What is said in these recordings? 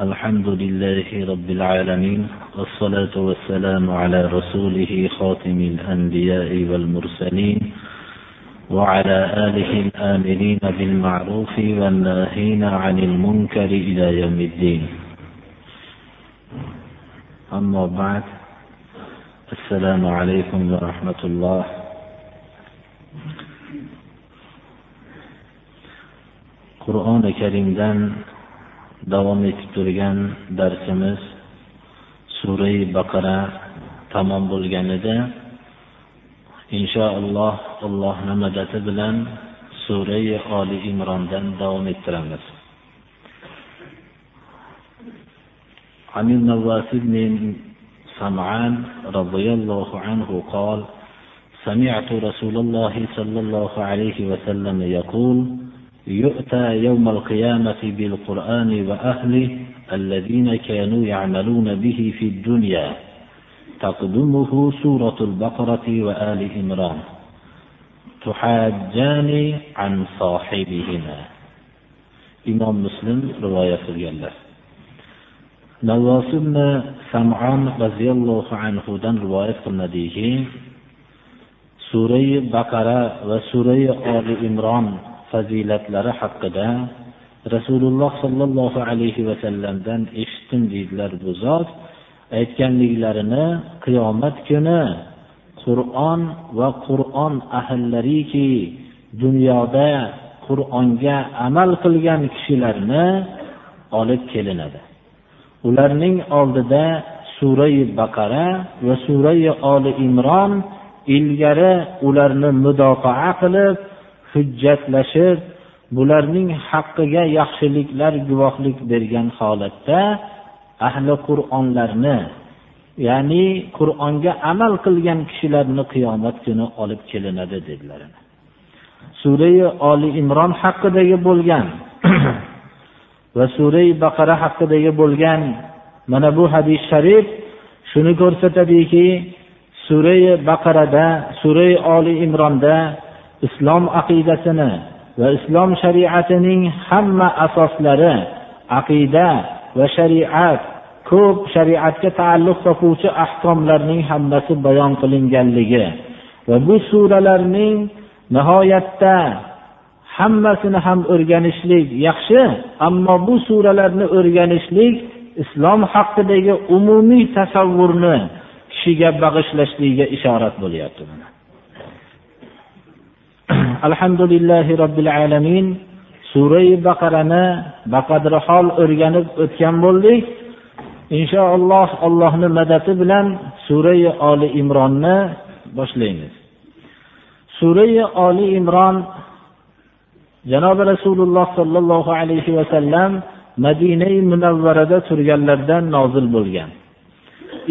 الحمد لله رب العالمين والصلاة والسلام على رسوله خاتم الأنبياء والمرسلين وعلى آله الآمرين بالمعروف والناهين عن المنكر إلى يوم الدين. أما بعد السلام عليكم ورحمة الله. qur'oni karimdan davom etib turgan darsimiz surai baqara tamom bo'lganida inshaalloh allohni madadi bilan surai oli imrondan davom ettiramiz عن النواس بن سمعان رضي الله عنه قال سمعت رسول الله صلى الله عليه وسلم يقول يؤتى يوم القيامة بالقرآن وأهله الذين كانوا يعملون به في الدنيا. تقدمه سورة البقرة وآل إمران. تحاجان عن صاحبهما. إمام مسلم رواية qilganlar navvos ibn samon roziyallohu anhudan rivoyat qilinadiki surai baqara va surai oli imron fazilatlari haqida rasululloh sollallohu alayhi vasallamdan eshitdim deydilar bu zot. Aytganliklarini qiyomat kuni qur'on va qur'on ahllariki dunyoda qur'onga amal qilgan kishilarni olib kelinadi. Ularning oldida surai baqara va surai oli imron ilgari ularni mudofaa qilib hujjatlashib bularning haqqiga yaxshiliklar guvohlik bergan holatda ahli qur'onlarni ya'ni qur'onga amal qilgan kishilarni qiyomat kuni olib kelinadi dedilar. Surai oli imron haqidagi bo'lgan va surai baqara haqidagi bo'lgan mana bu hadis sharif shuni ko'rsatadiki surai baqarada surai oli imronda islom aqidasini va islom shariatining hamma asoslari aqida va shariat ko'p shariatga taalluq topuvchi ahkomlarning hammasi bayon qilinganligi va bu suralarning nihoyatda hammasini ham o'rganishlik yaxshi ammo bu suralarni o'rganishlik islom haqidagi umumiy tasavvurni kishiga bag'ishlashligiga ishorat bo'lyapti alhamdulillahi robbil alamin. Surai baqarani baqadri hol o'rganib o'tgan bo'ldik. Inshaalloh allohni madadi bilan surai oli imronni boshlaymiz. Surai oli imron janobi rasululloh sollallohu alayhi vasallam madinai munavvarada turganlardan nozil bo'lgan.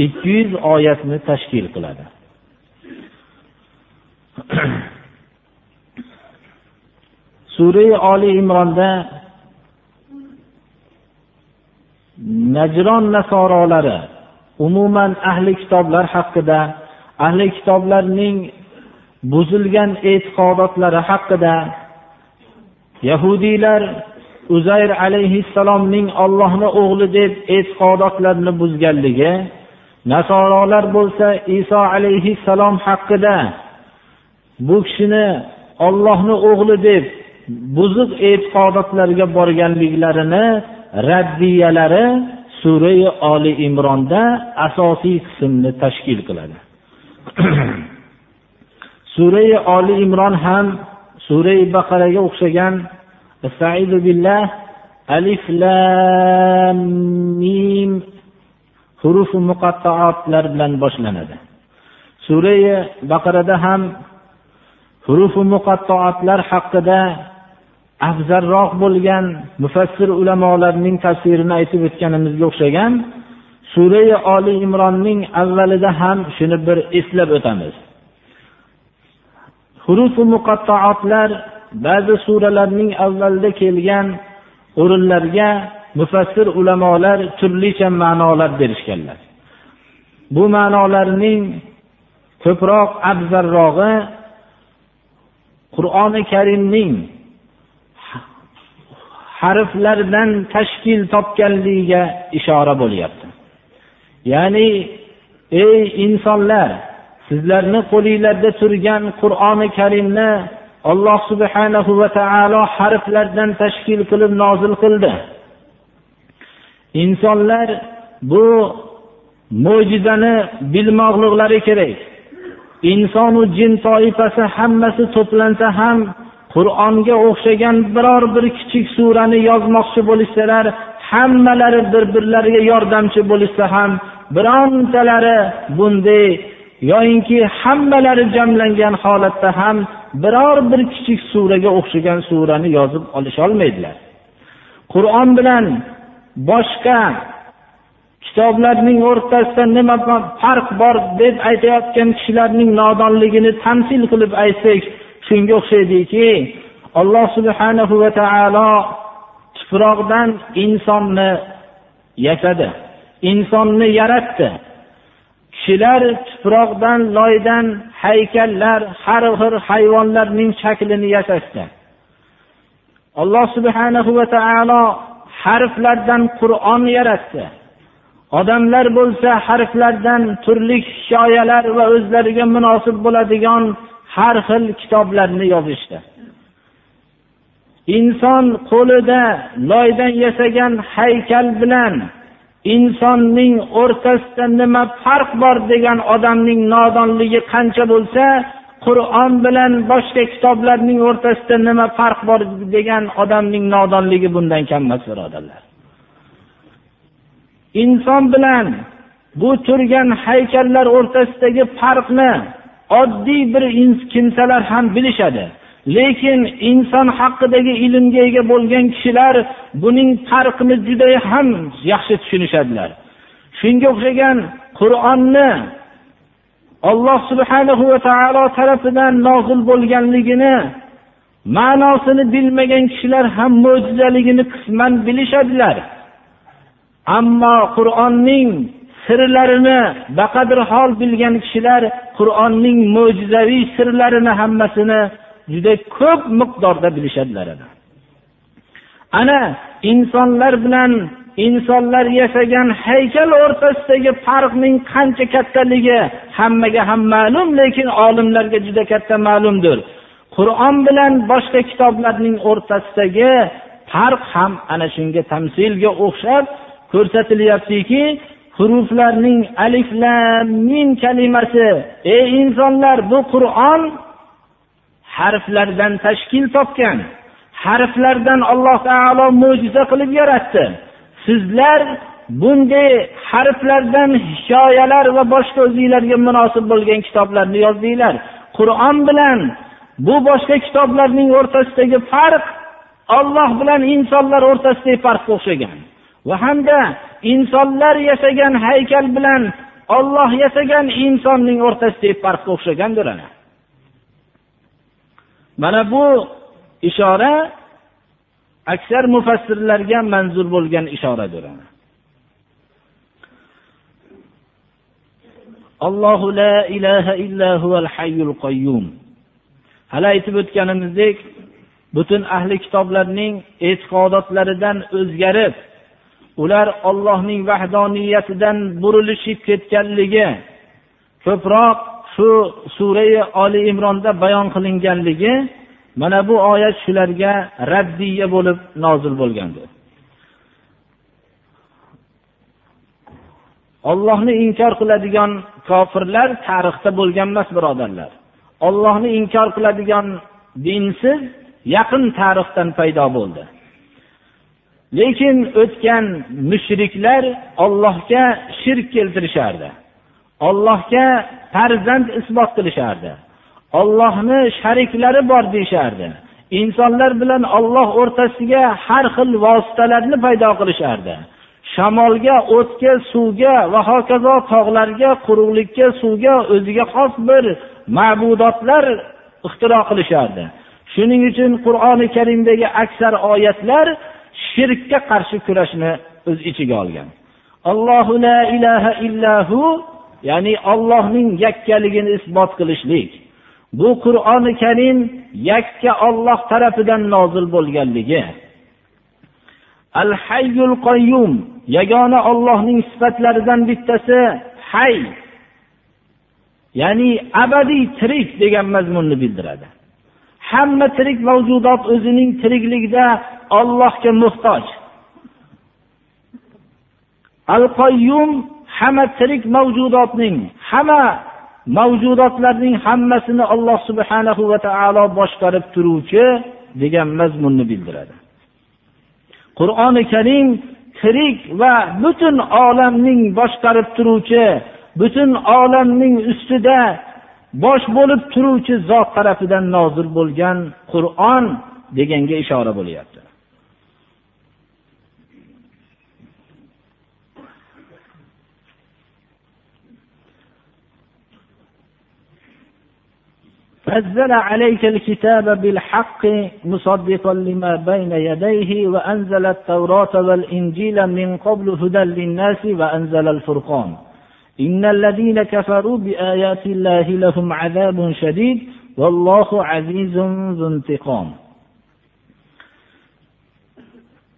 Ikki yuz oyatni tashkil qiladi. surai oli imronda najron nasorolari umuman ahli kitoblar haqida ahli kitoblarning buzilgan e'tiqodotlari haqida yahudiylar uzayr alayhissalomning ollohni o'g'li deb e'tiqodotlarini buzganligi nasorolar bo'lsa iso alayhissalom haqida bu kishini ollohni o'g'li deb buzuq e'tiqodotlarga borganliklarini raddiyalari surai oli imronda asosiy qismni tashkil qiladi. Surai oli imron ham surai baqaraga o'xshagan billah alif lam mim hurufi muqattaotlar bilan boshlanadi. Surai baqarada ham hurufi muqattaotlar haqida afzalroq bo'lgan mufassir ulamolarning tafsirini aytib o'tganimizga o'xshagan surai oli imronning avvalida ham shuni bir eslab o'tamiz. Hurufu muqattaotlar ba'zi suralarning avvalida kelgan o'rinlarga mufassir ulamolar turlicha ma'nolar berishganlar. Bu ma'nolarning ko'proq afzalrog'i qur'oni karimning harflardan tashkil topganligiga ishora bo'lyapti. Ya'ni ey insonlar sizlarni qo'linglarda turgan qur'oni karimni alloh subhanahu va taolo harflardan tashkil qilib nozil qildi. Insonlar bu mo'jizani bilmoqliklari kerak. Insonu jin toifasi hammasi to'plansa ham qur'onga o'xshagan biror bir kichik surani yozmoqchi bo'lishsalar hammalari bir birlariga yordamchi bo'lishsa ham birontalari bunday yoyinki hammalari jamlangan holatda ham biror bir kichik suraga o'xshagan surani yozib olisholmaydilar. Qur'on bilan boshqa kitoblarning o'rtasida nima farq bor deb aytayotgan kishilarning nodonligini tamsil qilib aytsak shunga o'xshaydiki alloh subhanahu va taolo tuproqdan insonni yasadi insonni yaratdi. Kishilar tuproqdan loydan haykallar har xil hayvonlarning shaklini yasashdi. Alloh subhanahu va taolo harflardan qur'on yaratdi. Odamlar bo'lsa harflardan turli hikoyalar va o'zlariga munosib bo'ladigan har xil kitoblarni yozishdi. Inson qo'lida loydan yasagan haykal bilan insonning o'rtasida nima farq bor degan odamning nodonligi qancha bo'lsa qur'on bilan boshqa kitoblarning o'rtasida nima farq bor degan odamning nodonligi bundan kam emas birodarlar. Inson bilan bu turgan haykallar o'rtasidagi farqni oddiy bir kimsalar ham bilishadi. Lekin inson haqidagi ilmga ega bo'lgan kishilar buning farqini juda ham yaxshi tushunishadilar. Shunga o'xshagan qur'onni alloh subhanahu va taolo tarafidan nozil bo'lganligini ma'nosini bilmagan kishilar ham mo'jizaligini qisman bilishadilar. Ammo qur'onning sirlarini baqadir hol bilgan kishilar qur'onning mo'jizaviy sirlarini hammasini juda ko'p miqdorda bilishadilar ana insonlar bilan insonlar yasagan haykal o'rtasidagi farqning qancha kattaligi hammaga ham ma'lum lekin olimlarga juda katta ma'lumdir. Qur'on bilan boshqa kitoblarning o'rtasidagi farq ham ana shunga tamsilga o'xshab ko'rsatilyaptiki huruflarning alif lam mim kalimasi. Ey insonlar bu qur'on harflardan tashkil topgan harflardan alloh taolo mo'jiza qilib yaratdi. Sizlar bunday harflardan hikoyalar va boshqa o'zinglarga munosib bo'lgan kitoblarni yozdinglar. Qur'on bilan bu boshqa kitoblarning o'rtasidagi farq olloh bilan insonlar o'rtasidagi farqqa o'xshagan. Va hamda insonlar yasagan haykal bilan olloh yasagan insonning o'rtasidagi farqqa o'xshagandir ana. Mana bu ishora aksar mufassirlarga manzur bo'lgan ishoradir allohu la ilaha illa huval hayyul qayyum. Hali aytib o'tganimizdek butun ahli kitoblarning e'tiqodotlaridan o'zgarib ular ollohning vahdoniyatidan burilishib ketganligi ko'proq shu surai oli imronda bayon qilinganligi mana bu oyat shularga raddiya bo'lib nozil bo'lgandir. Ollohni inkor qiladigan kofirlar tarixda bo'lgan emas birodarlar. Ollohni inkor qiladigan dinsiz yaqin tarixdan paydo bo'ldi. Lekin o'tgan mushriklar ollohga shirk keltirishardi. Ollohga farzand isbot qilishardi. Ollohni shariklari bor deyishardi. Insonlar bilan olloh o'rtasiga har xil vositalarni paydo qilishardi. Shamolga o'tga suvga va hokazo tog'larga quruqlikka suvga o'ziga xos bir ma'budotlar ixtiro qilishardi. Shuning uchun qur'oni karimdagi aksar oyatlar shirkka qarshi kurashni o'z ichiga olgan. Allohu la ilaha illahu ya'ni ollohning yakkaligini isbot qilishlik. Bu qur'oni karim yakka olloh tarafidan nozil bo'lganligi. Al hayyul qayyum yagona ollohning sifatlaridan bittasi hay ya'ni abadiy tirik degan mazmunni bildiradi. Hamma tirik mavjudot o'zining tirikligida ollohga muhtoj. Al qayyum hamma tirik mavjudotning hamma mavjudotlarning hammasini alloh subhanahu va taolo boshqarib turuvchi degan mazmunni bildiradi. Qur'oni karim tirik va butun olamning boshqarib turuvchi butun olamning ustida bosh bo'lib turuvchi zot tarafidan nozil bo'lgan qur'on deganga ishora bo'lyapti. نزل عليك الكتاب بالحق مصدقا لما بين يديه وأنزل التوراة والإنجيل من قبل هدى للناس وأنزل الفرقان إن الذين كفروا بآيات الله لهم عذاب شديد والله عزيز ذو انتقام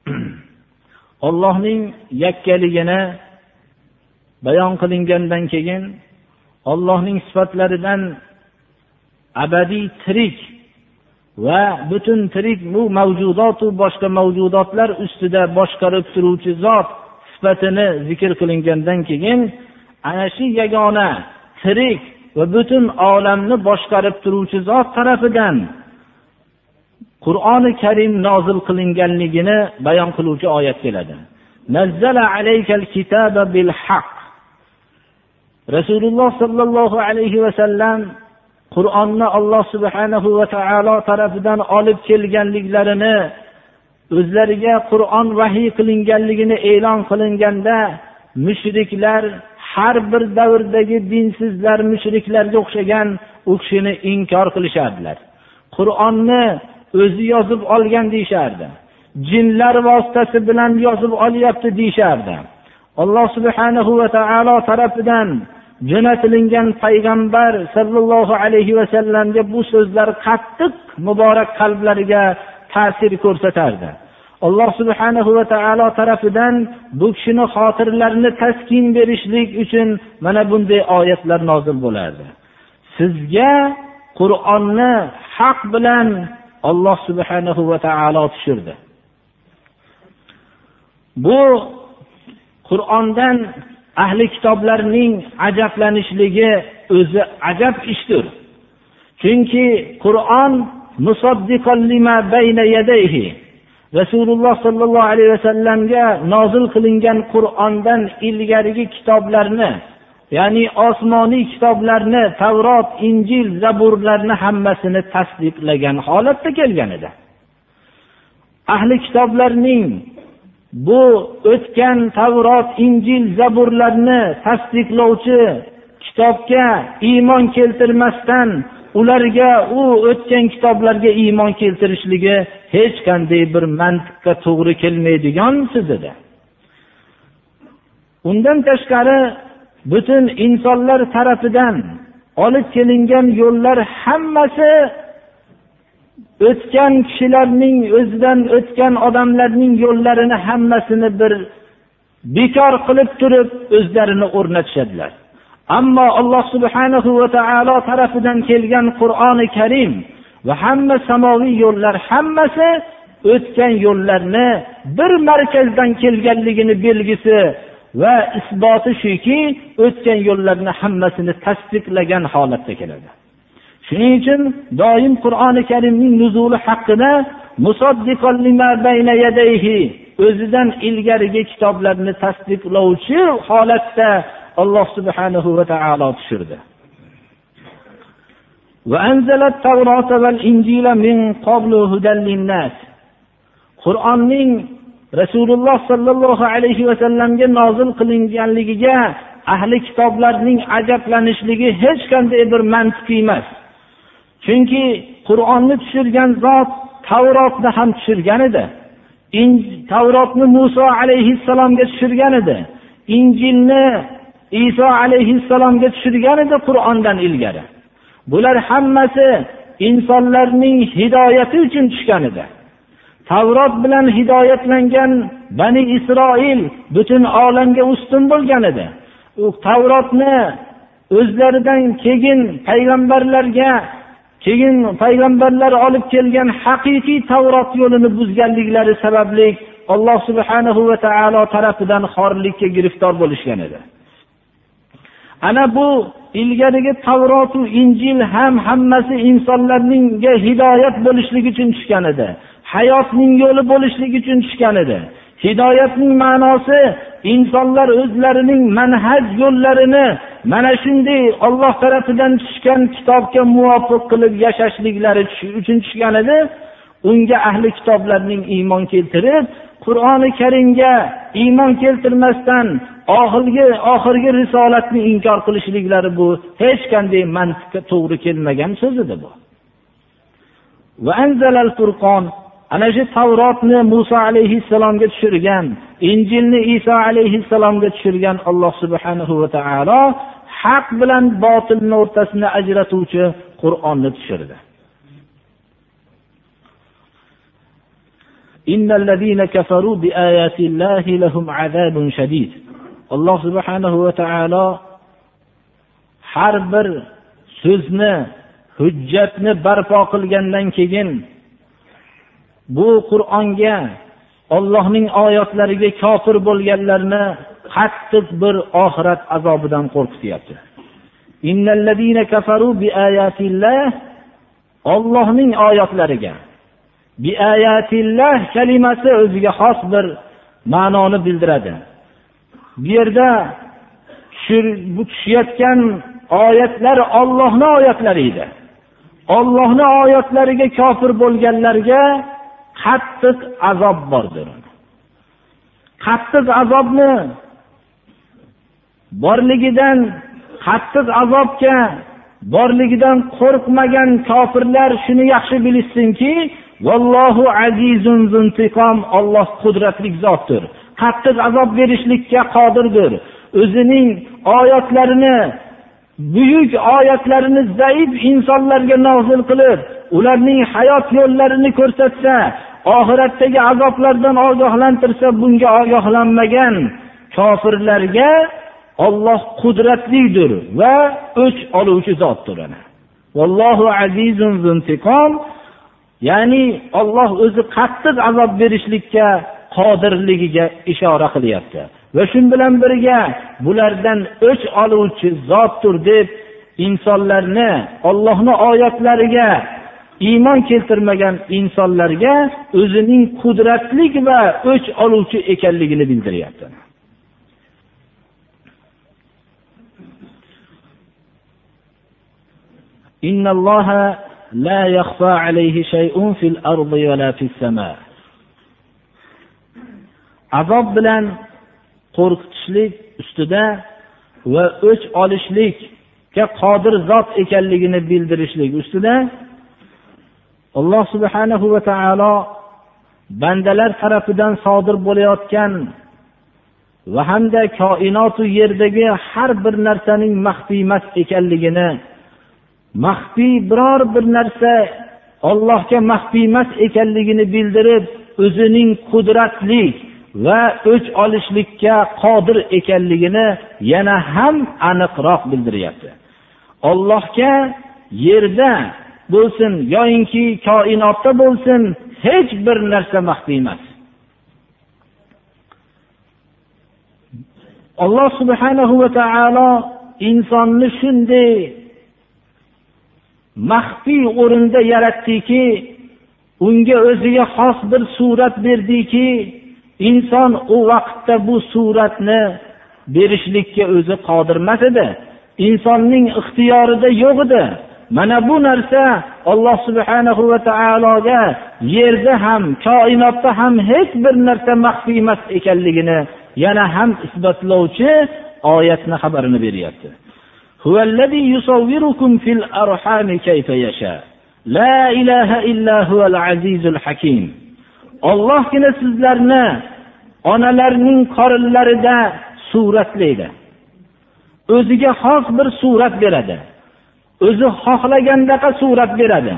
allohning yakkaligini bayon qilingandan keyin ollohning sifatlaridan abadiy tirik va butun tirik bu mavjudotu boshqa mavjudotlar ustida boshqarib turuvchi zot sifatini zikr qilingandan keyin ana shu yagona tirik va butun olamni boshqarib turuvchi zot tarafidan qur'oni karim nozil qilinganligini bayon qiluvchi oyat keladi. Rasululloh sollallohu alayhi vasallam qur'onni alloh subhanahu va taolo tarafidan olib kelganliklarini o'zlariga qur'on vahiy qilinganligini e'lon qilinganda mushriklar har bir davrdagi dinsizlar mushriklarga o'xshagan u kishini inkor qilishardilar. Qur'onni o'zi yozib olgan deyishardi. Jinlar vositasi bilan yozib olyapti deyishardi. Alloh subhanahu va taolo tarafidan jo'natilingan payg'ambar sollallohu alayhi vasallamga bu so'zlar qattiq muborak qalblariga ta'sir ko'rsatardi. Alloh subhanahu va taolo tarafidan bu kishini xotirlarini taskin berishlik uchun mana bunday oyatlar nozil bo'lardi. Sizga qur'onni haq bilan alloh subhanahu va taolo tushirdi. Bu qur'ondan ahli kitoblarning ajablanishligi o'zi ajab ishdir. Chunki qur'on rasululloh sollallohu alayhi vasallamga nozil qilingan qur'ondan ilgarigi kitoblarni ya'ni osmoniy kitoblarni tavrot injil zaburlarni hammasini tasdiqlagan holatda kelgan edi. Ahli kitoblarning bu o'tgan tavrot injil zaburlarni tasdiqlovchi kitobga iymon keltirmasdan ularga u o'tgan kitoblarga iymon keltirishligi hech qanday bir mantiqqa to'g'ri kelmaydigan dedi. Undan tashqari butun insonlar tarafidan olib kelingan yo'llar hammasi o'tgan kishilarning o'zidan o'tgan odamlarning yo'llarini hammasini bir bekor qilib turib o'zlarini o'rnatishadilar. Ammo alloh subhanahu va taolo tarafidan kelgan qur'oni karim va hamma samoviy yo'llar hammasi o'tgan yo'llarni bir markazdan kelganligini belgisi va isboti shuki o'tgan yo'llarni hammasini tasdiqlagan holatda keladi. Shuning uchun doim qur'oni karimning nuzuli haqida o'zidan ilgarigi kitoblarni tasdiqlovchi holatda alloh subhanahu va taolo tushirdi. Qur'onning rasululloh sollallohu alayhi vasallamga nozil qilinganligiga ahli kitoblarning ajablanishligi hech qanday bir mantiqiy emas. Chunki qur'onni tushirgan zot tavrotni ham tushirgan edi. Tavrotni muso alayhissalomga tushirgan edi. Injilni iso alayhissalomga tushirgan edi qur'ondan ilgari. Bular hammasi insonlarning hidoyati uchun tushgan edi. Tavrot bilan hidoyatlangan bani isroil butun olamga ustun bo'lgan edi. U tavrotni o'zlaridan keyin payg'ambarlarga keyin payg'ambarlar olib kelgan haqiqiy tavrot yo'lini buzganliklari sababli alloh subhanahu va taolo tarafidan xorlikka giriftor bo'lishgan edi. Ana bu ilgarigi tavrotu injil ham hammasi insonlarningga hidoyat bo'lishlik uchun tushgan edi. Hayotning yo'li bo'lishligi uchun tushgan edi. Hidoyatning ma'nosi insonlar o'zlarining manhaj yo'llarini mana shunday olloh tarafidan tushgan kitobga muvofiq qilib yashashliklari uchun tushgan edi. Unga ahli kitoblarning iymon keltirib qur'oni karimga iymon keltirmasdan oxirgi oxirgi risolatni inkor qilishliklari bu hech qanday mantiqqa to'g'ri kelmagan so'z edi bu ana shu tavrotni muso alayhissalomga tushirgan injilni iso alayhissalomga tushirgan alloh subhanahu va taolo haq bilan botilni o'rtasini ajratuvchi qur'onni tushirdi. Alloh subhanahu va taolo har bir so'zni hujjatni barpo qilgandan keyin bu qur'onga ollohning oyatlariga kofir bo'lganlarni qattiq bir oxirat azobidan qo'rqityapti. Ollohning oyatlariga biayatillah kalimasi o'ziga xos bir ma'noni bildiradi. Bu yerda bu tushayotgan oyatlar ollohni oyatlari edi. Ollohni oyatlariga kofir bo'lganlarga qattiq azob bordir qattiq azobni borligidan qattiq azobga borligidan qo'rqmagan kofirlar shuni yaxshi bilishsinki vallohu azizun zuntiqom olloh qudratli zotdir. Qattiq azob berishlikka qodirdir. O'zining oyatlarini buyuk oyatlarini zaif insonlarga nozil qilib ularning hayot yo'llarini ko'rsatsa oxiratdagi azoblardan ogohlantirsa bunga ogohlanmagan kofirlarga olloh qudratlidir va o'ch oluvchi zotdir vallohu azizun ya'ni olloh o'zi qattiq azob berishlikka qodirligiga ishora qilyapti. Va shu bilan birga bulardan o'ch oluvchi zotdir deb insonlarni ollohni oyatlariga iymon keltirmagan insonlarga o'zining qudratli va o'ch oluvchi ekanligini bildiryapti إن الله لا يخفى عليه شيء في الأرض ولا في السماء azob bilan qo'rqitishlik ustida va o'ch olishlikka qodir zot ekanligini bildirishlik ustida alloh subhanahu va taolo bandalar tarafidan sodir bo'layotgan va hamda koinotu yerdagi har bir narsaning maxfiy emas ekanligini maxfiy biror bir narsa ollohga maxfiy emas ekanligini bildirib o'zining qudratli va o'ch olishlikka qodir ekanligini yana ham aniqroq bildiryapti ollohga yerda bo'lsin yoyinki koinotda bo'lsin hech bir narsa maxfiy emas. Alloh subhanahu va taolo insonni shunday maxfiy o'rinda yaratdiki unga o'ziga xos bir surat berdiki inson u vaqtda bu suratni berishlikka o'zi qodir emas edi. Insonning ixtiyorida yo'q edi. Mana bu narsa alloh subhanahu va taologa yerda ham koinotda ham hech bir narsa maxfiy emas ekanligini yana ham isbotlovchi oyatni xabarini beryapti. La ilaha illa huval azizul hakim. ollohgina sizlarni onalarning qorinlarida suratlaydi. O'ziga xos bir surat beradi. O'zi xohlagandaqa surat beradi.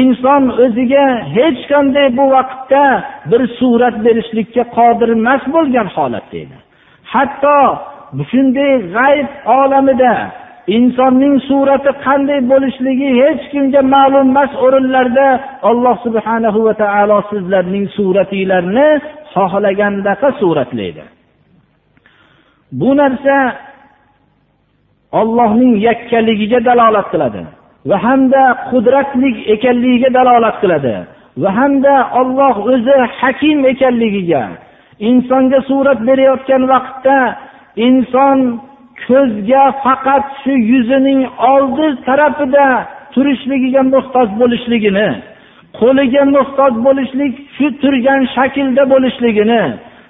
Inson o'ziga hech qanday bu vaqtda bir surat berishlikka qodir emas bo'lgan holatda edi. Hatto shunday g'ayb olamida insonning surati qanday bo'lishligi hech kimga ma'lum emas o'rinlarda alloh subhanahu va taolo sizlarning suratinglarni xohlagandaqa suratlaydi. Bu narsa ollohning yakkaligiga dalolat qiladi va hamda qudratlik ekanligiga dalolat qiladi va hamda olloh o'zi hakim ekanligiga. Insonga surat berayotgan vaqtda inson ko'zga faqat shu yuzining oldi tarafida turishligiga muhtoj bo'lishligini qo'liga muhtoj bo'lishlik shu turgan shaklda bo'lishligini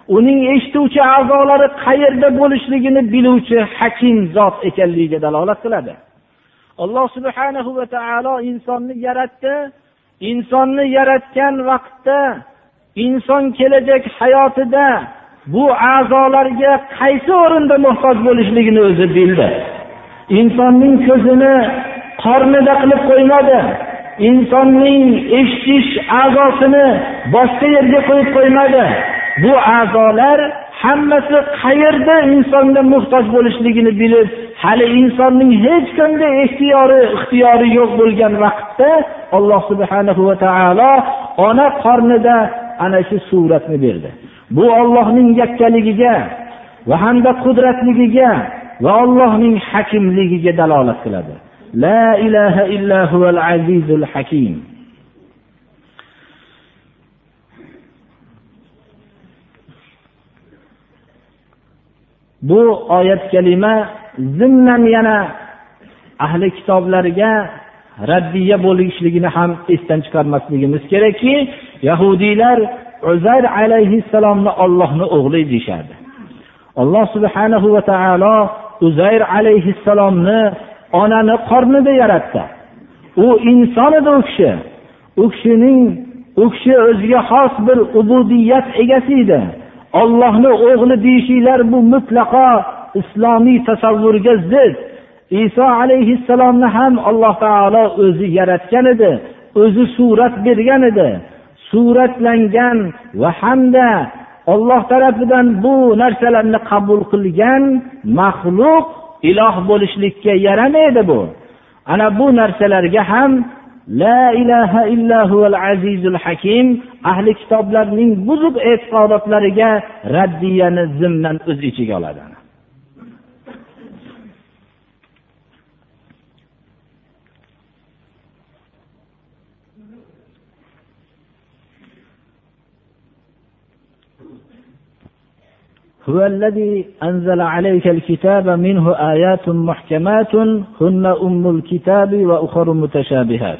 uning eshituvchi a'zolari qayerda bo'lishligini biluvchi hakim zot ekanligiga dalolat qiladi. Alloh subhanahu va taolo insonni yaratdi. Insonni yaratgan vaqtda inson kelajak hayotida bu a'zolarga qaysi o'rinda muhtoj bo'lishligini o'zi bildi. Insonning ko'zini qornida qilib qo'ymadi. Insonning eshitish a'zosini boshqa yerga qo'yib qo'ymadi. Bu a'zolar hammasi qayerda insonga muhtoj bo'lishligini bilib hali insonning hech qanday ehtiyori ixtiyori yo'q bo'lgan vaqtda alloh subhanahu va taolo ona qornida ana shu suratni berdi. Bu ollohning yakkaligiga va hamda qudratligiga va allohning hakimligiga dalolat qiladi. La ilaha illa huval azizul hakim. Bu oyat kalima zimnan yana ahli kitoblarga raddiya bo'lishligini ham esdan chiqarmasligimiz kerakki yahudiylar uzar alayhissalomni ollohni o'g'li deyishardi. Alloh subhanahu va taolo uzayr alayhissalomni onani qornida yaratdi. U inson edi u kishi. U kishining u kishi o'ziga xos bir ubudiyat egasi edi. Ollohni o'g'li deyishinglar bu mutlaqo islomiy tasavvurga zid. Iso alayhissalomni ham alloh taolo o'zi yaratgan edi o'zi surat bergan edi. Suratlangan va hamda olloh tarafidan bu narsalarni qabul qilgan maxluq iloh bo'lishlikka yaramaydi bu. Ana bu narsalarga ham la ilaha illahu azizul hakim ahli kitoblarning buzuq e'tiqodotlariga raddiyani zimdan o'z ichiga oladi هو الذي أنزل عليك الكتاب منه آيات محكمات هن أم الكتاب وأخر متشابهات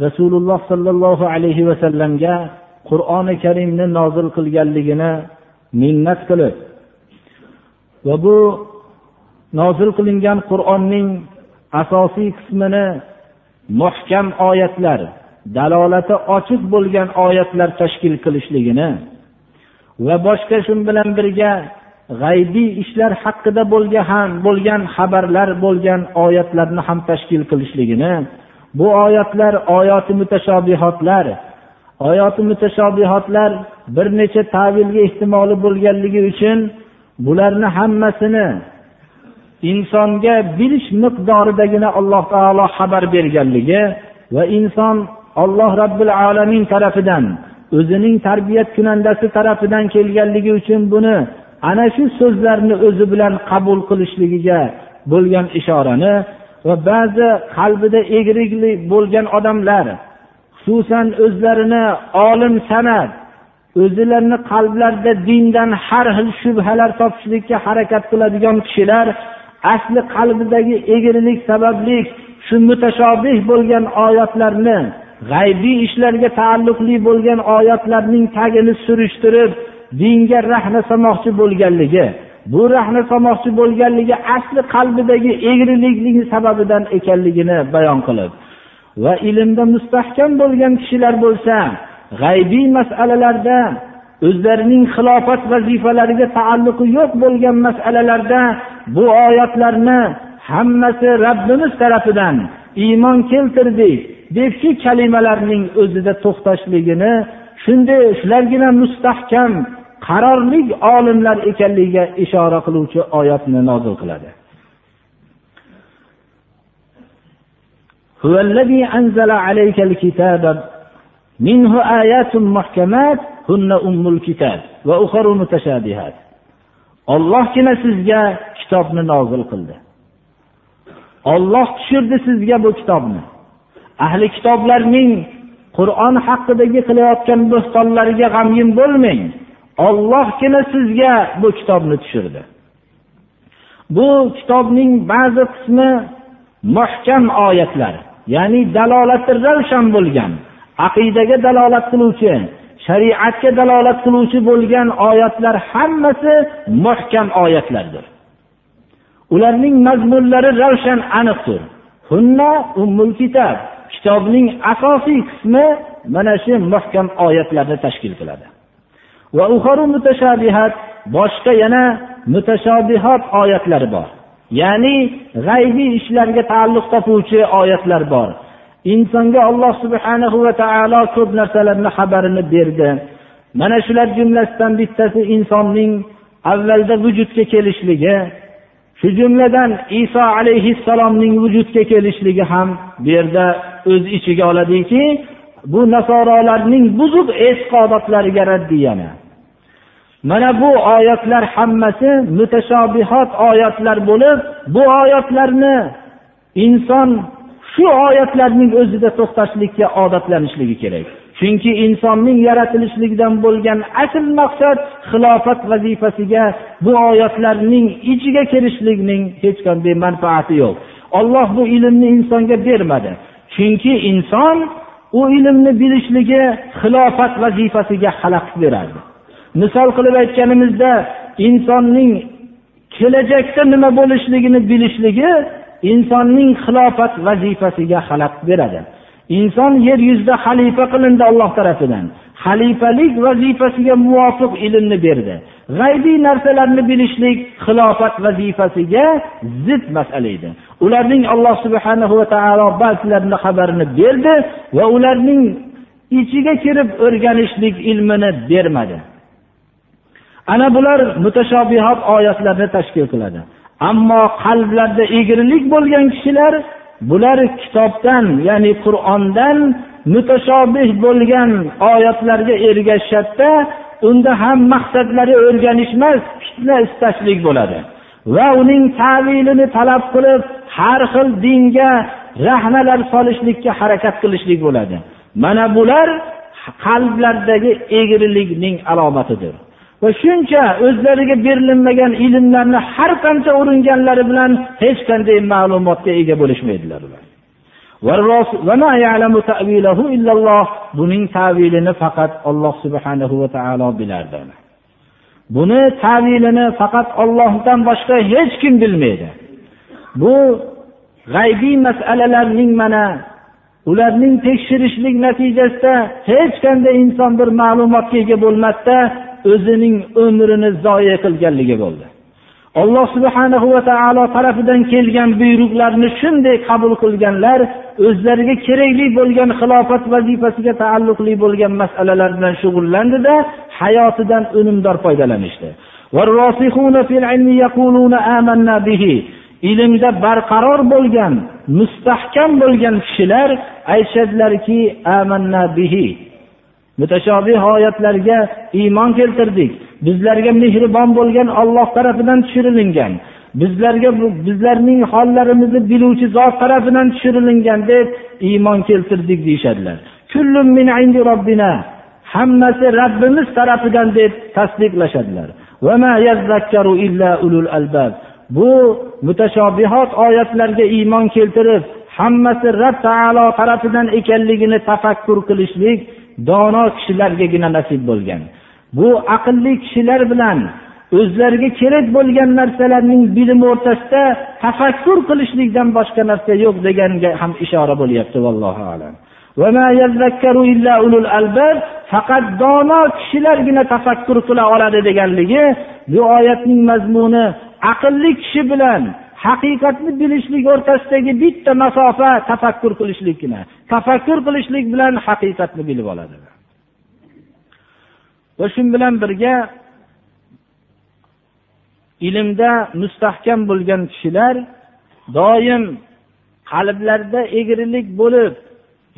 rasululloh sollallohu alayhi vasallamga qur'oni karimni nozil qilganligini minnat qilib va bu nozil qilingan qur'onning asosiy qismini muhkam oyatlar dalolati ochiq bo'lgan oyatlar tashkil qilishligini va boshqa shu bilan birga g'aybiy ishlar haqida bo'lgan ham bo'lgan xabarlar bo'lgan oyatlarni ham tashkil qilishligini bu oyatlar oyati mutashobihotlar oyati mutashobihotlar bir necha tavilga ehtimoli bo'lganligi uchun bularni hammasini insonga bilish miqdoridagina alloh taolo xabar berganligi va inson alloh robbil alamin tarafidan o'zining tarbiyat kunandasi tarafidan kelganligi uchun buni ana shu so'zlarni o'zi bilan qabul qilishligiga bo'lgan ishorani va ba'zi qalbida egrilik bo'lgan odamlar xususan o'zlarini olim sanab o'zilarini qalblarida dindan har xil shubhalar topishlikka harakat qiladigan kishilar asli qalbidagi egrilik sababli shu mutashobih bo'lgan oyatlarni g'aybiy ishlarga taalluqli bo'lgan oyatlarning tagini surishtirib dinga rahna solmoqchi bo'lganligi. Bu rahna solmoqchi bo'lganligi asli qalbidagi egrilikligi sababidan ekanligini bayon qilib va ilmda mustahkam bo'lgan kishilar bo'lsa g'aybiy masalalarda o'zlarining xilofat vazifalariga taalluqi yo'q bo'lgan masalalarda bu oyatlarni hammasi Rabbimiz tarafidan iymon keltirdik deb shu kalimalarning o'zida to'xtashligini shunday shulargina mustahkam qarorlik olimlar ekanligiga ishora qiluvchi oyatni nozil qiladi هو الذي أنزل عليك الكتاب منه آيات محكمات هن أم الكتاب وأخر متشابهات ollohgina sizga kitobni nozil qildi olloh tushirdi sizga bu kitobni ahli kitoblarning qur'on haqidagi qilayotgan bo'xtonlariga g'amgin bo'lmang Ollohgina sizga bu kitobni tushirdi. Bu kitobning ba'zi qismi muhkam oyatlar ya'ni dalolati ravshan bo'lgan aqidaga dalolat qiluvchi shariatga dalolat qiluvchi bo'lgan oyatlar hammasi muhkam oyatlardir. Ularning mazmunlari ravshan aniqdir. Hunna ummul kitob kitobning asosiy qismi mana shu muhkam oyatlarni tashkil qiladi. Va mutashabihat boshqa yana mutashobihot oyatlari bor. Ya'ni g'aybiy ishlarga taalluq topuvchi oyatlar bor. Insonga alloh subhanahu va taolo ko'p narsalarni xabarini berdi. Mana shular jumlasidan bittasi insonning avvalda vujudga kelishligi shu jumladan iso alayhissalomning vujudga kelishligi ham bu yerda o'z ichiga oladiki bu nasorolarning buzuq e'tiqodotlariga raddiyani mana bu oyatlar hammasi mutashobihot oyatlar bo'lib bu oyatlarni inson shu oyatlarning o'zida to'xtashlikka odatlanishligi kerak. Chunki insonning yaratilishligidan bo'lgan asl maqsad xilofat vazifasiga bu oyatlarning ichiga kirishlikning hech qanday manfaati yo'q. Olloh bu ilmni insonga bermadi. Chunki inson u ilmni bilishligi xilofat vazifasiga xalaqit beradi misol qilib aytganimizda insonning kelajakda nima bo'lishligini bilishligi insonning xilofat vazifasiga xalaqit beradi. Inson yer yuzida xalifa qilindi alloh tarafidan. Xalifalik vazifasiga muvofiq ilmni berdi. G'aybiy narsalarni bilishlik xilofat vazifasiga zid masala edi. Ularning alloh subhana va taolo ba'zilarini xabarini berdi va ularning ichiga kirib o'rganishlik ilmini bermadi. Ana bular mutashobihot oyatlarni tashkil qiladi. Ammo qalblarida egrilik bo'lgan kishilar bular kitobdan ya'ni qur'ondan mutashobih bo'lgan oyatlarga ergashishadida unda ham maqsadlari o'rganish emas fitna istashlik bo'ladi. Va uning tavilini talab qilib har xil dinga rahnalar solishlikka harakat qilishlik bo'ladi. Mana bular qalblardagi egrilikning alomatidir. Va shuncha o'zlariga berilinmagan ilmlarni har qancha o'ringanlari bilan hech qanday ma'lumotga ega bo'lishmaydilar ular. Buning tavilini faqat olloh subhanahu va taolo bilardi buni tavilini faqat ollohdan boshqa hech kim bilmaydi. Bu g'aybiy masalalarning mana ularning tekshirishlik natijasida hech qanday inson bir ma'lumotga ega bo'lmasda o'zining umrini zoya qilganligi bo'ldi. Alloh subhanahu va taolo tarafidan kelgan buyruqlarni shunday qabul qilganlar o'zlariga kerakli bo'lgan xilofat vazifasiga taalluqli bo'lgan masalalar bilan shug'ullandida hayotidan unumdor foydalanishdi. Ilmda barqaror bo'lgan mustahkam bo'lgan kishilar aytishadilarki amanna bihi. Mutashobih oyatlarga iymon keltirdik. Bizlarga mehribon bo'lgan olloh tarafidan tushirilgan bizlarga bizlarning hollarimizni biluvchi zot tarafidan tushirilgan deb iymon keltirdik deyishadilar. Hammasi rabbimiz tarafidan deb tasdiqlashadilar. Bu mutashobihot oyatlarga iymon keltirib hammasi rob taolo tarafidan ekanligini tafakkur qilishlik dono kishilargagina nasib bo'lgan. Bu aqlli kishilar bilan o'zlariga kerak bo'lgan narsalarning bilimi o'rtasida tafakkur qilishlikdan boshqa narsa yo'q deganga ham ishora bo'lyapti vallohu alam. Faqat dono kishilargina tafakkur qila oladi deganligi bu oyatning mazmuni aqlli kishi bilan haqiqatni bilishlik o'rtasidagi bitta masofa tafakkur qilishlikgina. Tafakkur qilishlik bilan haqiqatni bilib oladi. Va shu bilan birga ilmda mustahkam bo'lgan kishilar doim qalblarida egrilik bo'lib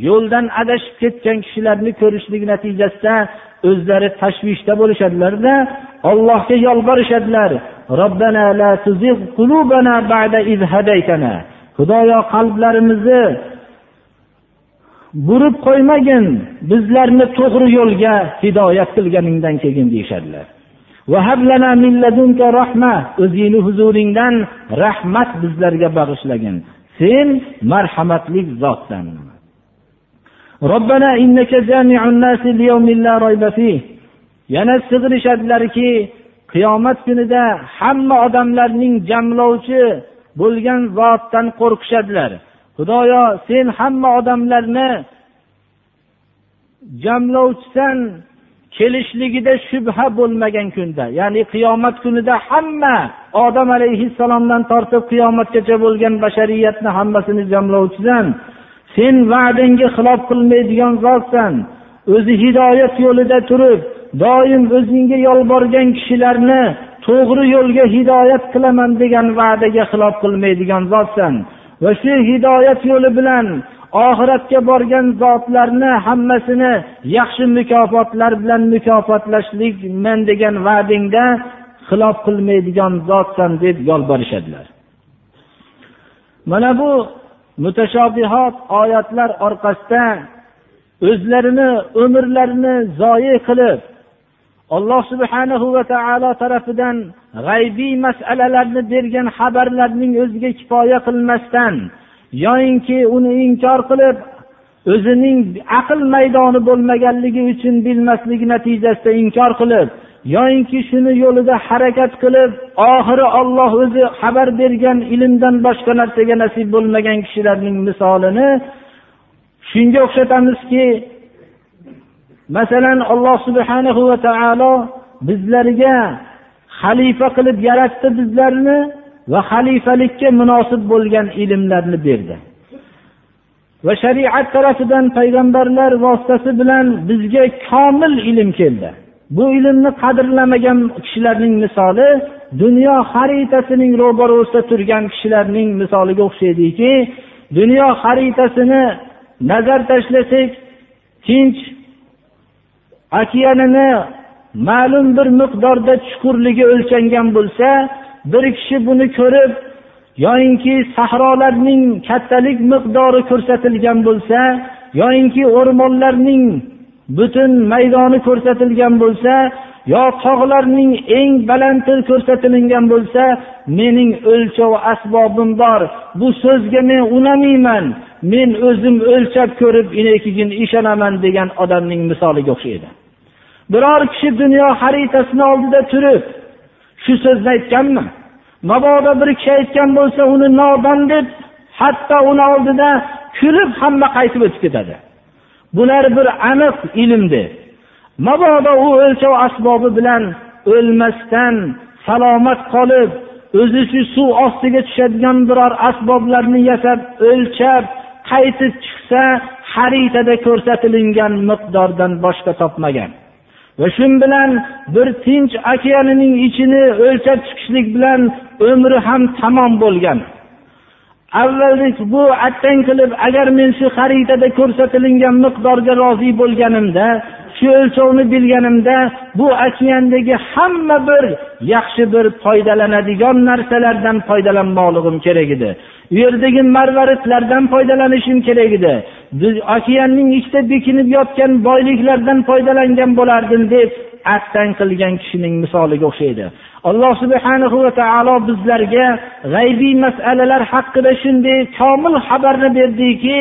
yo'ldan adashib ketgan kishilarni ko'rishlik natijasida o'zlari tashvishda bo'lishadilarda allohga yolborishadilar xudoyo qalblarimizni burib qo'ymagin bizlarni to'g'ri yo'lga hidoyat qilganingdan keyin deyishadilar. O'zingni huzuringdan rahmat bizlarga bag'ishlagin. Sen marhamatli zotsan. Yana sig'inishadilarki qiyomat kunida hamma odamlarning jamlovchi bo'lgan zotdan qo'rqishadilar. Xudoyo sen hamma odamlarni jamlovchisan kelishligida shubha bo'lmagan kunda ya'ni qiyomat kunida hamma odam alayhissalomdan tortib qiyomatgacha bo'lgan bashariyatni hammasini jamlovchisan. Sen va'dangga xilof qilmaydigan zotsan o'zi hidoyat yo'lida turib doim o'zingga yolborgan kishilarni to'g'ri yo'lga hidoyat qilaman degan va'daga xilof qilmaydigan zotsan va shu hidoyat yo'li bilan oxiratga borgan zotlarni hammasini yaxshi mukofotlar bilan mukofotlashlikman degan va'dingda xilof qilmaydigan zotsan deb yolborishadilar. Mana bu mutashobihot oyatlar orqasida o'zlarini umrlarini zoyi qilib alloh subhanahu va taolo tarafidan g'aybiy masalalarni bergan xabarlarning o'ziga kifoya qilmasdan yoyinki uni inkor qilib o'zining aql maydoni bo'lmaganligi uchun bilmasligi natijasida inkor qilib yoyinki shuni yo'lida harakat qilib oxiri olloh o'zi xabar bergan ilmdan boshqa narsaga nasib bo'lmagan kishilarning misolini shunga o'xshatamizki masalan alloh subhanahu va taolo bizlarga xalifa qilib yaratdi bizlarni va xalifalikka munosib bo'lgan ilmlarni berdi. Va shariat tarafidan payg'ambarlar vositasi bilan bizga komil ilm keldi. Bu ilmni qadrlamagan kishilarning misoli dunyo xaritasining ro'barosida turgan kishilarning misoliga o'xshaydiki dunyo xaritasini nazar tashlasak tinch okeanini ma'lum bir miqdorda chuqurligi o'lchangan bo'lsa bir kishi buni ko'rib yoyinki sahrolarning kattalik miqdori ko'rsatilgan bo'lsa yoyinki o'rmonlarning butun maydoni ko'rsatilgan bo'lsa yo tog'larning eng balandi ko'rsatilingan bo'lsa mening o'lchov asbobim bor. Bu so'zga men unamayman. Men o'zim o'lchab ko'rib keyin ishonaman degan odamning misoliga o'xshaydi. Biror kishi dunyo xaritasini oldida turib shu so'zni aytganmi? Mabodo bir kishi aytgan bo'lsa uni nodon deb hatto uni oldida kulib hamma qaytib o'tib ketadi. Bular bir aniq ilmdir. Mabodo u o'lchov asbobi bilan o'lmasdan salomat qolib o'zi shu suv ostiga tushadigan biror asboblarni yasab o'lchab qaytib chiqsa xaritada ko'rsatilingan miqdordan boshqa topmagan. Va shu bilan bir tinch okeanining ichini o'lchab chiqishlik bilan umri ham tamom bo'lgan. Avvalgi bu attang qilib agar men shu xaritada ko'rsatilingan miqdorga rozi bo'lganimda shu o'lchovni bilganimda bu okeandagi hamma bir yaxshi bir foydalanadigan narsalardan foydalanmoqligim kerak edi. U yerdagi marvaridlardan foydalanishim kerak edi. Okeanning ichida bekinib yotgan boyliklardan foydalangan bo'lardim deb attang qilgan kishining misoliga o'xshaydi. Alloh subhanahu va taolo bizlarga g'aybiy masalalar haqida shunday komil xabarni berdiki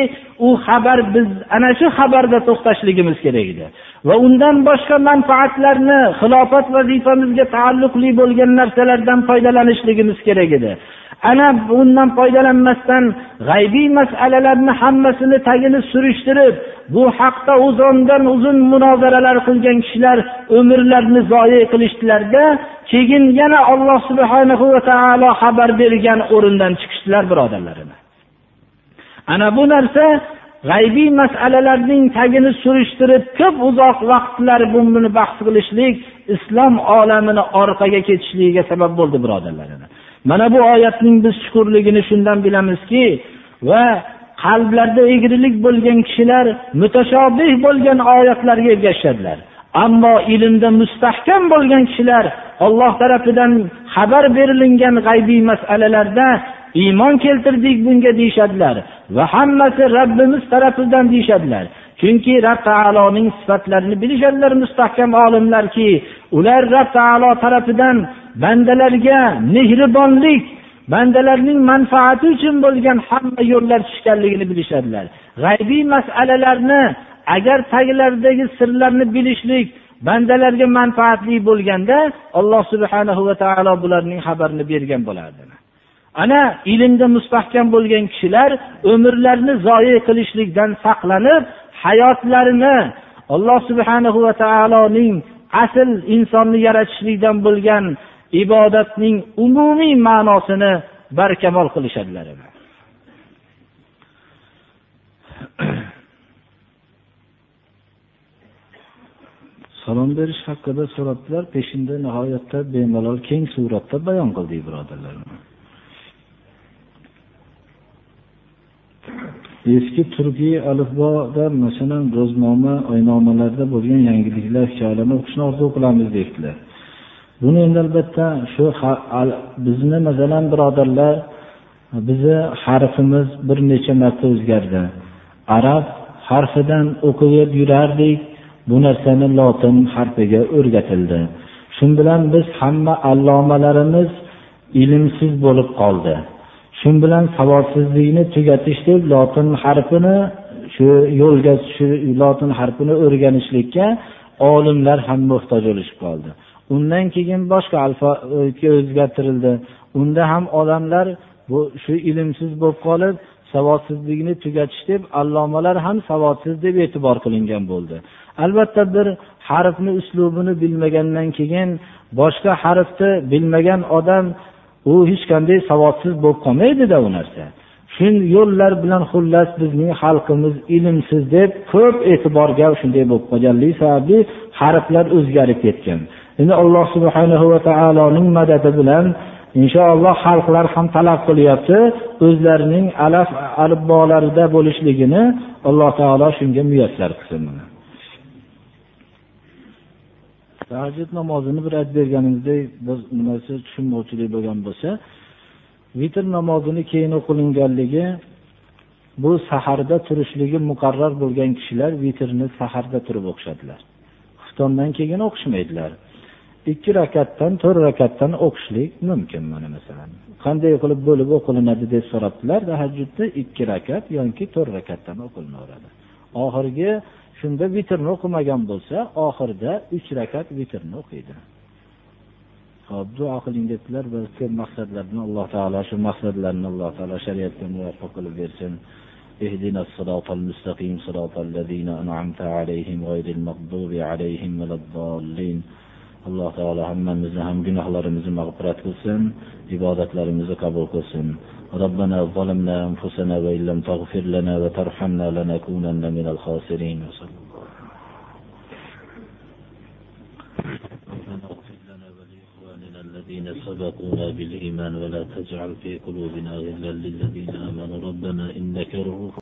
u xabar biz ana shu xabarda to'xtashligimiz kerak edi. Va undan boshqa manfaatlarni xilofat vazifamizga taalluqli bo'lgan narsalardan foydalanishligimiz kerak edi. Ana bundan foydalanmasdan g'aybiy masalalarni hammasini tagini surishtirib bu haqda uzundan uzun munozaralar qilgan kishilar umrlarini zoye qilishdilarda keyin yana alloh subhanahu va taolo xabar bergan o'rindan chiqishdilar birodarlarim. Ana bu narsa g'aybiy masalalarning tagini surishtirib ko'p uzoq vaqtlar buni bahs qilishlik islom olamini orqaga ketishligiga sabab bo'ldi birodarlar mana bu oyatning biz chuqurligini shundan bilamizki va qalblarda egrilik bo'lgan kishilar mutashobih bo'lgan oyatlarga ergashadilar. Ammo ilmda mustahkam bo'lgan kishilar olloh tarafidan xabar berilingan g'aybiy masalalarda iymon keltirdik bunga deyishadilar. Va hammasi robbimiz tarafidan deyishadilar. Chunki rob taoloning sifatlarini bilishadilar mustahkam olimlarki ular rob taolo tarafidan bandalarga mehribonlik bandalarning manfaati uchun bo'lgan hamma yo'llar tushganligini bilishadilar. G'aybiy masalalarni agar taglaridagi sirlarni bilishlik bandalarga manfaatli bo'lganda alloh subhanahu va taolo bularning xabarini bergan bo'lardi. Ana ilmda mustahkam bo'lgan kishilar umrlarini zoye qilishlikdan saqlanib hayotlarini alloh subhanahu va taoloning asl insonni yaratishlikdan bo'lgan ibodatning umumiy ma'nosini barkamol qilishadilar salom berish haqida so'rabdilar peshinda nihoyatda bemalol keng suratda bayon qildik birodarlar. Eski turkiy alifboda masalan ro'znoma oynomalarda bo'lgan yangiliklar hikoyalarni o'qishni orzu qilamiz deydilar. Buni endi albatta shu bizni masalan birodarlar bizni harfimiz bir necha marta o'zgardi. Arab harfidan o'qib yurardik bu narsani lotin harfiga o'rgatildi. Shu bilan biz hamma allomalarimiz ilmsiz bo'lib qoldi. Shu bilan savodsizlikni tugatish deb lotin harfini shu yo'lga shu lotin harfini o'rganishlikka olimlar ham muhtoj bo'lishib qoldi. Undan keyin boshqa alfoga e, o'zgartirildi. Unda ham odamlar bu shu ilmsiz bo'lib qolib savodsizlikni tugatish deb allomalar ham savodsiz deb e'tibor qilingan bo'ldi. Albatta bir harfni uslubini bilmagandan keyin boshqa harfni bilmagan odam u hech qanday savodsiz bo'lib qolmaydida u narsa. Shu yo'llar bilan xullas bizning xalqimiz ilmsiz deb ko'p e'tiborga shunday bo'lib qolganligi sababli harflar o'zgarib ketgan. Endi alloh subhanahu va taoloning madadi bilan inshaalloh xalqlar ham talab qilyapti o'zlarining alaf alibbolarida bo'lishligini alloh taolo shunga muyassar qilsin. Tahajjud namozini bir aytib berganimizdek bir narsa tushunmovchilik bo'lgan bo'lsa vitr namozini keyin o'qilinganligi bu saharda turishligi muqarrar bo'lgan kishilar vitrni saharda turib o'qishadilar. Xuftondan keyin o'qishmaydilar. Ikki rakatdan to'rt rakatdan o'qishlik mumkin mana masalan. Qanday qilib bo'lib o'qilinadi deb so'rabdilar tahajjudda ikki rakat yoki to'rt rakatdan o'qilinaveradi. Oxirgi shunda vitrni o'qimagan bo'lsa oxirida uch rakat vitrni o'qiydi ho'p duo qiling debdilar biz ko'p maqsadlarni alloh taolo shu maqsadlarni alloh taolo shariatga muvaffaq qilib bersin اهدنا الصراط المستقيم صراط الذين أنعمت عليهم غير المغضوب عليهم ولا الضالين alloh taolo hammamizni ham gunohlarimizni mag'firat qilsin ibodatlarimizni qabul qilsin ربنا ظلمنا أنفسنا وإن لم تغفر لنا وترحمنا لنكونن من الخاسرين. وصلى الله ربنا اغفر لنا ولإخواننا الذين سبقونا بالإيمان ولا تجعل في قلوبنا غلا للذين آمنوا. ربنا إنك رؤوف